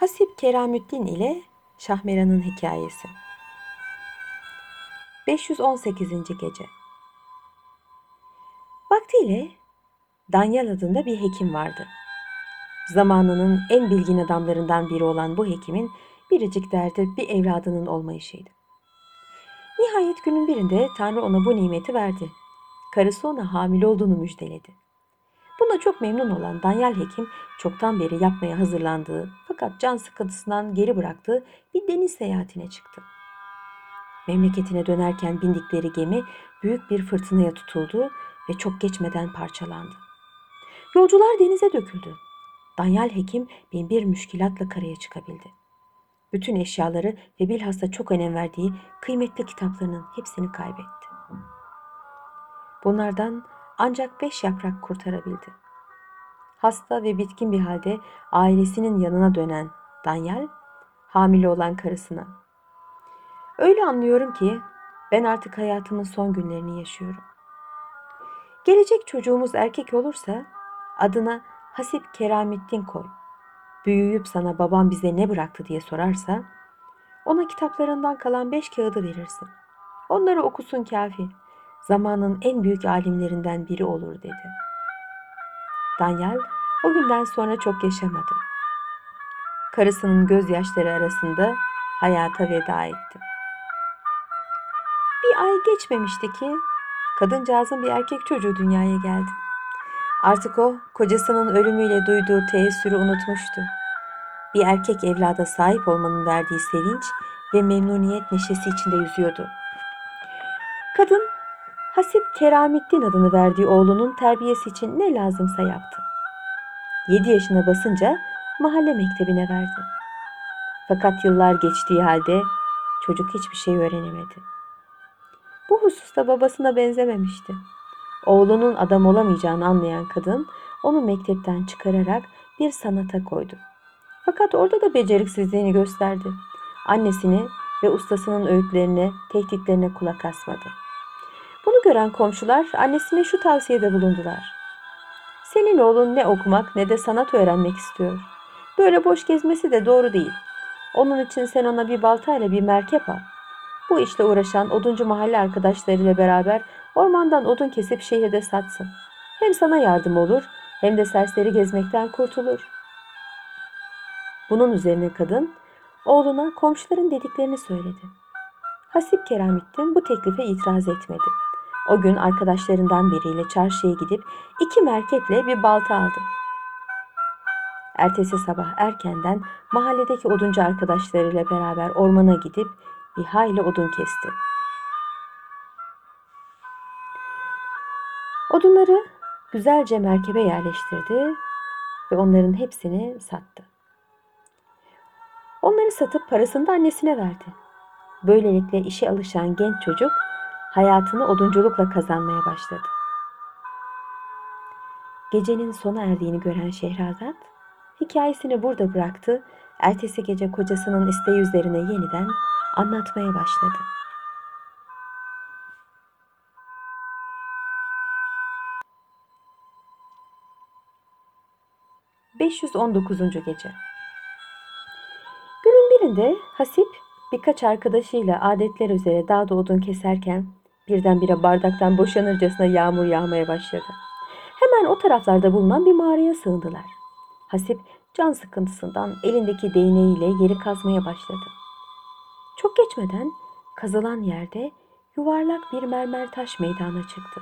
Hasip Keramüddin ile Şahmeran'ın hikayesi. 518. gece. Vaktiyle Danyal adında bir hekim vardı. Zamanının en bilgin adamlarından biri olan bu hekimin biricik derdi bir evladının olmayışıydı. Nihayet günün birinde Tanrı ona bu nimeti verdi. Karısı ona hamile olduğunu müjdeledi. Buna çok memnun olan Danyal Hekim çoktan beri yapmaya hazırlandığı fakat can sıkıntısından geri bıraktığı bir deniz seyahatine çıktı. Memleketine dönerken bindikleri gemi büyük bir fırtınaya tutuldu ve çok geçmeden parçalandı. Yolcular denize döküldü. Danyal Hekim bin bir müşkilatla karaya çıkabildi. Bütün eşyaları ve bilhassa çok önem verdiği kıymetli kitaplarının hepsini kaybetti. Bunlardan ancak beş yaprak kurtarabildi. Hasta ve bitkin bir halde ailesinin yanına dönen Danyal, hamile olan karısına. Öyle anlıyorum ki ben artık hayatımın son günlerini yaşıyorum. Gelecek çocuğumuz erkek olursa adına Hasip Keramettin koy. Büyüyüp sana babam bize ne bıraktı diye sorarsa ona kitaplarından kalan beş kağıdı verirsin. Onları okusun kafi zamanın en büyük alimlerinden biri olur dedi. Danyal o günden sonra çok yaşamadı. Karısının gözyaşları arasında hayata veda etti. Bir ay geçmemişti ki kadıncağızın bir erkek çocuğu dünyaya geldi. Artık o kocasının ölümüyle duyduğu teessürü unutmuştu. Bir erkek evlada sahip olmanın verdiği sevinç ve memnuniyet neşesi içinde yüzüyordu. Kadın Hasip Keramettin adını verdiği oğlunun terbiyesi için ne lazımsa yaptı. 7 yaşına basınca mahalle mektebine verdi. Fakat yıllar geçtiği halde çocuk hiçbir şey öğrenemedi. Bu hususta babasına benzememişti. Oğlunun adam olamayacağını anlayan kadın onu mektepten çıkararak bir sanata koydu. Fakat orada da beceriksizliğini gösterdi. Annesini ve ustasının öğütlerine, tehditlerine kulak asmadı. Gören komşular annesine şu tavsiyede bulundular. Senin oğlun ne okumak ne de sanat öğrenmek istiyor. Böyle boş gezmesi de doğru değil. Onun için sen ona bir baltayla bir merkep al. Bu işle uğraşan oduncu mahalle arkadaşlarıyla beraber ormandan odun kesip şehirde satsın. Hem sana yardım olur hem de serseri gezmekten kurtulur. Bunun üzerine kadın oğluna komşuların dediklerini söyledi. Hasip Keramettin bu teklife itiraz etmedi. O gün arkadaşlarından biriyle çarşıya gidip iki merkeple bir balta aldı. Ertesi sabah erkenden mahalledeki oduncu arkadaşlarıyla beraber ormana gidip bir hayli odun kesti. Odunları güzelce merkebe yerleştirdi ve onların hepsini sattı. Onları satıp parasını da annesine verdi. Böylelikle işe alışan genç çocuk hayatını odunculukla kazanmaya başladı. Gecenin sona erdiğini gören Şehrazat hikayesini burada bıraktı. Ertesi gece kocasının isteği üzerine yeniden anlatmaya başladı. ...519. gece. Günün birinde Hasip birkaç arkadaşıyla adetler üzere dağda odun keserken birdenbire bardaktan boşanırcasına yağmur yağmaya başladı. Hemen o taraflarda bulunan bir mağaraya sığındılar. Hasip can sıkıntısından elindeki değneğiyle yeri kazmaya başladı. Çok geçmeden kazılan yerde yuvarlak bir mermer taş meydana çıktı.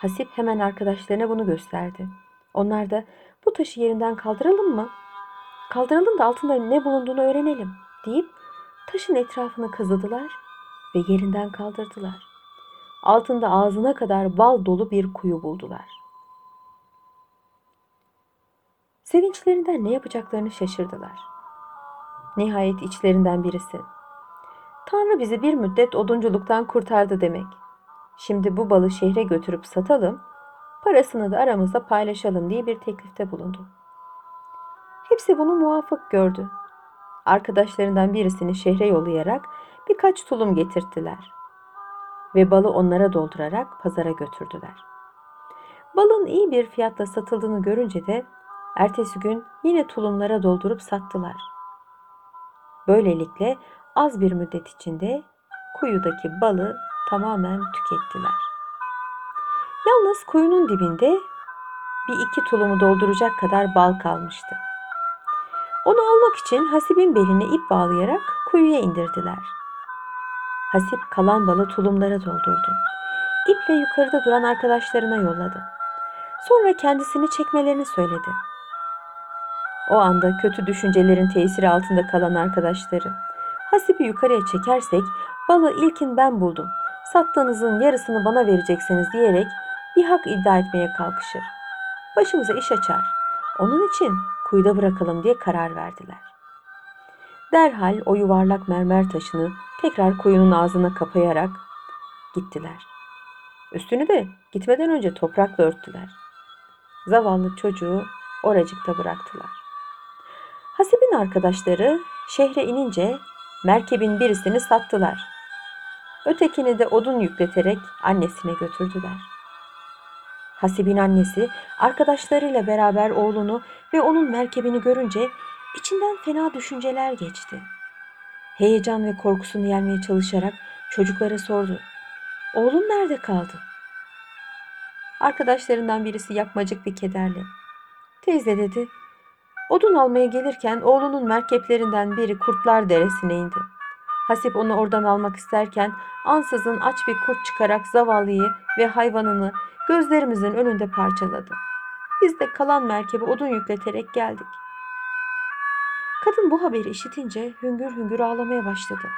Hasip hemen arkadaşlarına bunu gösterdi. Onlar da bu taşı yerinden kaldıralım mı? Kaldıralım da altında ne bulunduğunu öğrenelim deyip taşın etrafını kazıdılar ve yerinden kaldırdılar. Altında ağzına kadar bal dolu bir kuyu buldular. Sevinçlerinden ne yapacaklarını şaşırdılar. Nihayet içlerinden birisi. Tanrı bizi bir müddet odunculuktan kurtardı demek. Şimdi bu balı şehre götürüp satalım, parasını da aramızda paylaşalım diye bir teklifte bulundu. Hepsi bunu muvafık gördü. Arkadaşlarından birisini şehre yollayarak birkaç tulum getirttiler ve balı onlara doldurarak pazara götürdüler. Balın iyi bir fiyatla satıldığını görünce de Ertesi gün yine tulumlara doldurup sattılar. Böylelikle az bir müddet içinde kuyudaki balı tamamen tükettiler. Yalnız kuyunun dibinde bir iki tulumu dolduracak kadar bal kalmıştı. Onu almak için Hasip'in beline ip bağlayarak kuyuya indirdiler. Hasip kalan balı tulumlara doldurdu. İple yukarıda duran arkadaşlarına yolladı. Sonra kendisini çekmelerini söyledi. O anda kötü düşüncelerin tesiri altında kalan arkadaşları. Hasip'i yukarıya çekersek balı ilkin ben buldum. Sattığınızın yarısını bana vereceksiniz diyerek bir hak iddia etmeye kalkışır. Başımıza iş açar. Onun için kuyuda bırakalım diye karar verdiler. Derhal o yuvarlak mermer taşını tekrar kuyunun ağzına kapayarak gittiler. Üstünü de gitmeden önce toprakla örttüler. Zavallı çocuğu oracıkta bıraktılar. Hasib'in arkadaşları şehre inince merkebin birisini sattılar. Ötekini de odun yükleterek annesine götürdüler. Hasib'in annesi arkadaşlarıyla beraber oğlunu ve onun merkebini görünce içinden fena düşünceler geçti. Heyecan ve korkusunu yenmeye çalışarak çocuklara sordu. Oğlum nerede kaldı? Arkadaşlarından birisi yapmacık bir kederle. Teyze dedi. Odun almaya gelirken oğlunun merkeplerinden biri Kurtlar Deresi'ne indi. Hasip onu oradan almak isterken ansızın aç bir kurt çıkarak zavallıyı ve hayvanını gözlerimizin önünde parçaladı. Biz de kalan merkebe odun yükleterek geldik. Kadın bu haberi işitince hüngür hüngür ağlamaya başladı.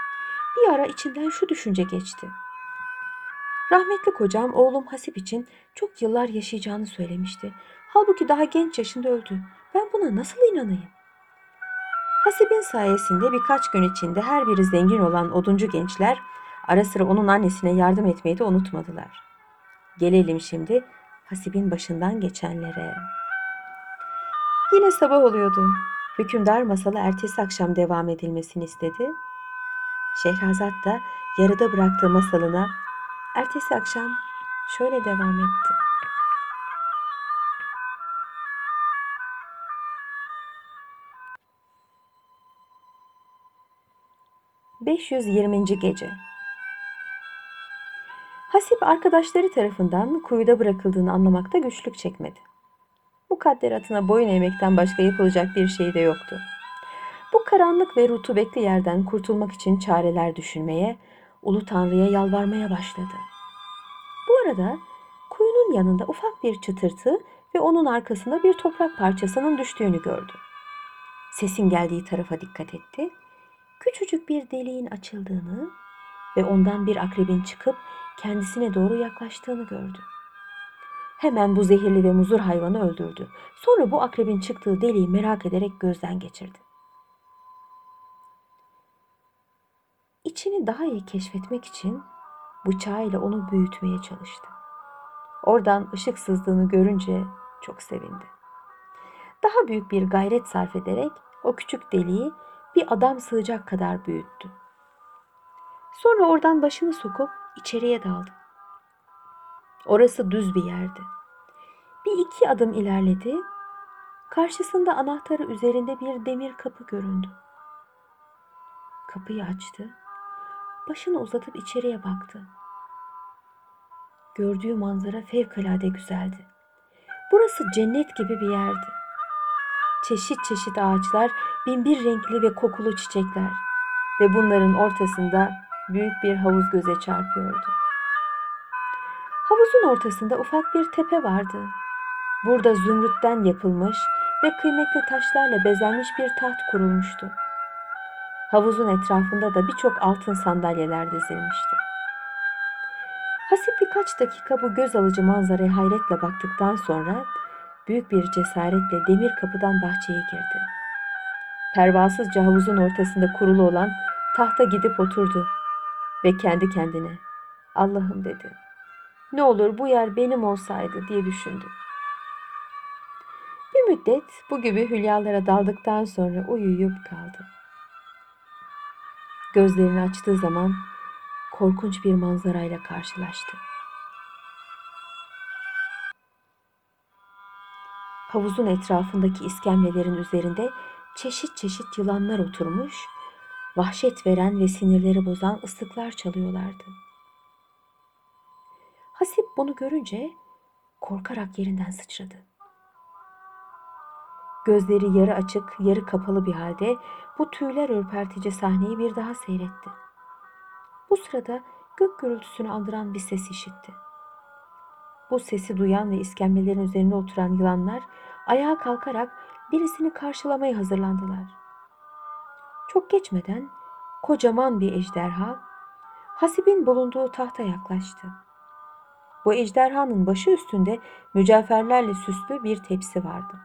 Bir ara içinden şu düşünce geçti. Rahmetli kocam oğlum Hasip için çok yıllar yaşayacağını söylemişti. Halbuki daha genç yaşında öldü. Ben buna nasıl inanayım? Hasip'in sayesinde birkaç gün içinde her biri zengin olan oduncu gençler ara sıra onun annesine yardım etmeyi de unutmadılar. Gelelim şimdi Hasip'in başından geçenlere. Yine sabah oluyordu. Hükümdar masalı ertesi akşam devam edilmesini istedi. Şehrazat da yarıda bıraktığı masalına ertesi akşam şöyle devam etti. ...520. Gece Hasip arkadaşları tarafından kuyuda bırakıldığını anlamakta güçlük çekmedi. Mukadderatına boyun eğmekten başka yapılacak bir şey de yoktu. Bu karanlık ve rutubetli yerden kurtulmak için çareler düşünmeye, Ulu Tanrı'ya yalvarmaya başladı. Bu arada kuyunun yanında ufak bir çıtırtı ve onun arkasında bir toprak parçasının düştüğünü gördü. Sesin geldiği tarafa dikkat etti. Küçücük bir deliğin açıldığını ve ondan bir akrebin çıkıp kendisine doğru yaklaştığını gördü. Hemen bu zehirli ve muzur hayvanı öldürdü. Sonra bu akrebin çıktığı deliği merak ederek gözden geçirdi. İçini daha iyi keşfetmek için bıçağıyla onu büyütmeye çalıştı. Oradan ışık sızdığını görünce çok sevindi. Daha büyük bir gayret sarf ederek o küçük deliği bir adam sığacak kadar büyüttü. Sonra oradan başını sokup içeriye daldı. Orası düz bir yerdi. Bir iki adım ilerledi. Karşısında anahtarı üzerinde bir demir kapı göründü. Kapıyı açtı. Başını uzatıp içeriye baktı. Gördüğü manzara fevkalade güzeldi. Burası cennet gibi bir yerdi. Çeşit çeşit ağaçlar, binbir renkli ve kokulu çiçekler ve bunların ortasında büyük bir havuz göze çarpıyordu. Havuzun ortasında ufak bir tepe vardı. Burada zümrütten yapılmış ve kıymetli taşlarla bezenmiş bir taht kurulmuştu. Havuzun etrafında da birçok altın sandalyeler dizilmişti. Hasip birkaç dakika bu göz alıcı manzaraya hayretle baktıktan sonra büyük bir cesaretle demir kapıdan bahçeye girdi. Pervasızca havuzun ortasında kurulu olan tahta gidip oturdu ve kendi kendine Allah'ım dedi. Ne olur bu yer benim olsaydı diye düşündü. Bir müddet bu gibi hülyalara daldıktan sonra uyuyup kaldı. Gözlerini açtığı zaman korkunç bir manzarayla karşılaştı. Havuzun etrafındaki iskemlelerin üzerinde çeşit çeşit yılanlar oturmuş, vahşet veren ve sinirleri bozan ıslıklar çalıyorlardı. Hasip bunu görünce korkarak yerinden sıçradı. Gözleri yarı açık, yarı kapalı bir halde bu tüyler ürpertici sahneyi bir daha seyretti. Bu sırada gök gürültüsünü andıran bir ses işitti. Bu sesi duyan ve iskemlelerin üzerinde oturan yılanlar ayağa kalkarak birisini karşılamaya hazırlandılar. Çok geçmeden kocaman bir ejderha Hasib'in bulunduğu tahta yaklaştı. Bu ejderhanın başı üstünde mücevherlerle süslü bir tepsi vardı.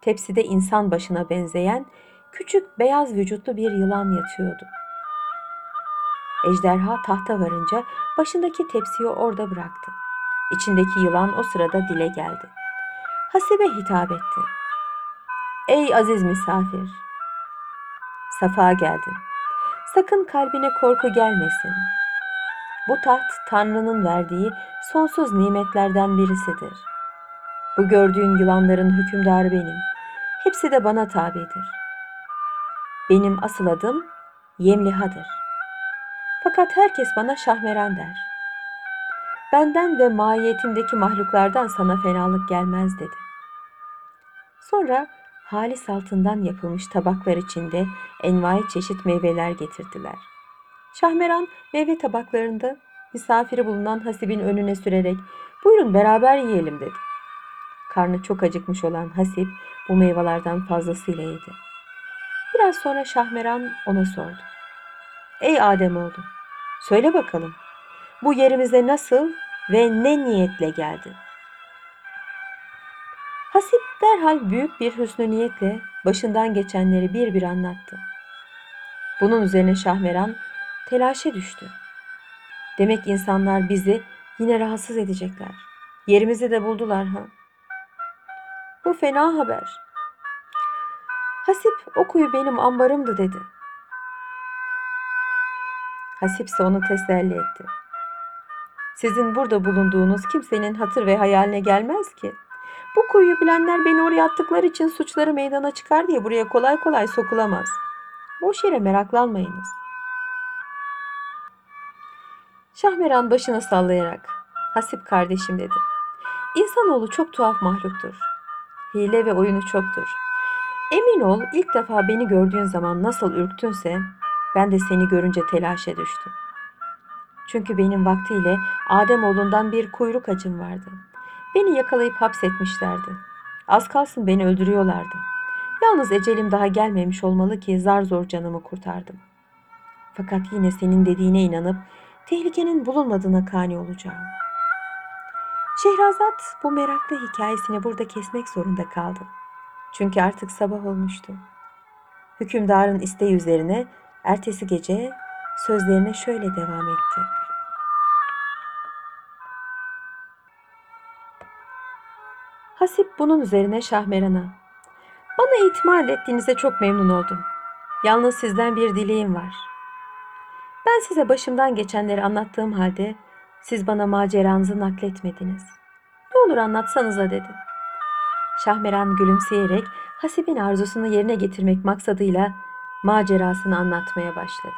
Tepside insan başına benzeyen küçük beyaz vücutlu bir yılan yatıyordu. Ejderha tahta varınca başındaki tepsiyi orada bıraktı. İçindeki yılan o sırada dile geldi. Hasibe hitap etti. Ey aziz misafir! Safa geldin. Sakın kalbine korku gelmesin. Bu taht Tanrı'nın verdiği sonsuz nimetlerden birisidir. Bu gördüğün yılanların hükümdarı benim. Hepsi de bana tabidir. Benim asıl adım Yemliha'dır. Fakat herkes bana Şahmeran der. Benden ve mahiyetimdeki mahluklardan sana fenalık gelmez dedi. Sonra halis altından yapılmış tabaklar içinde envai çeşit meyveler getirdiler. Şahmeran meyve tabaklarında misafiri bulunan Hasib'in önüne sürerek buyurun beraber yiyelim dedi. Karnı çok acıkmış olan Hasip bu meyvelerden fazlasıyla yedi. Biraz sonra Şahmeran ona sordu. Ey Ademoğlu, söyle bakalım bu yerimize nasıl ve ne niyetle geldin? Hasip derhal büyük bir hüsnü niyetle başından geçenleri bir bir anlattı. Bunun üzerine Şahmeran telaşe düştü. Demek insanlar bizi yine rahatsız edecekler. Yerimizi de buldular ha. Bu fena haber. Hasip o kuyu benim ambarımdı dedi. Hasip ise onu teselli etti. Sizin burada bulunduğunuz kimsenin hatır ve hayaline gelmez ki. Bu kuyuyu bilenler beni oraya attıkları için suçları meydana çıkar diye buraya kolay kolay sokulamaz. Boş yere meraklanmayınız. Şahmeran başını sallayarak, Hasip kardeşim dedi. İnsanoğlu çok tuhaf mahluktur. Hile ve oyunu çoktur. Emin ol ilk defa beni gördüğün zaman nasıl ürktünse ben de seni görünce telaşe düştüm. Çünkü benim vaktiyle Ademoğlundan bir kuyruk acım vardı. Beni yakalayıp hapsetmişlerdi. Az kalsın beni öldürüyorlardı. Yalnız ecelim daha gelmemiş olmalı ki zar zor canımı kurtardım. Fakat yine senin dediğine inanıp tehlikenin bulunmadığına kani olacağım. Şehrazat bu meraklı hikayesini burada kesmek zorunda kaldı. Çünkü artık sabah olmuştu. Hükümdarın isteği üzerine ertesi gece sözlerine şöyle devam etti. Hasip bunun üzerine Şahmeran'a bana itimat ettiğinize çok memnun oldum. Yalnız sizden bir dileğim var. Ben size başımdan geçenleri anlattığım halde siz bana maceranızı nakletmediniz. Ne olur anlatsanıza dedi. Şahmeran gülümseyerek Hasip'in arzusunu yerine getirmek maksadıyla macerasını anlatmaya başladı.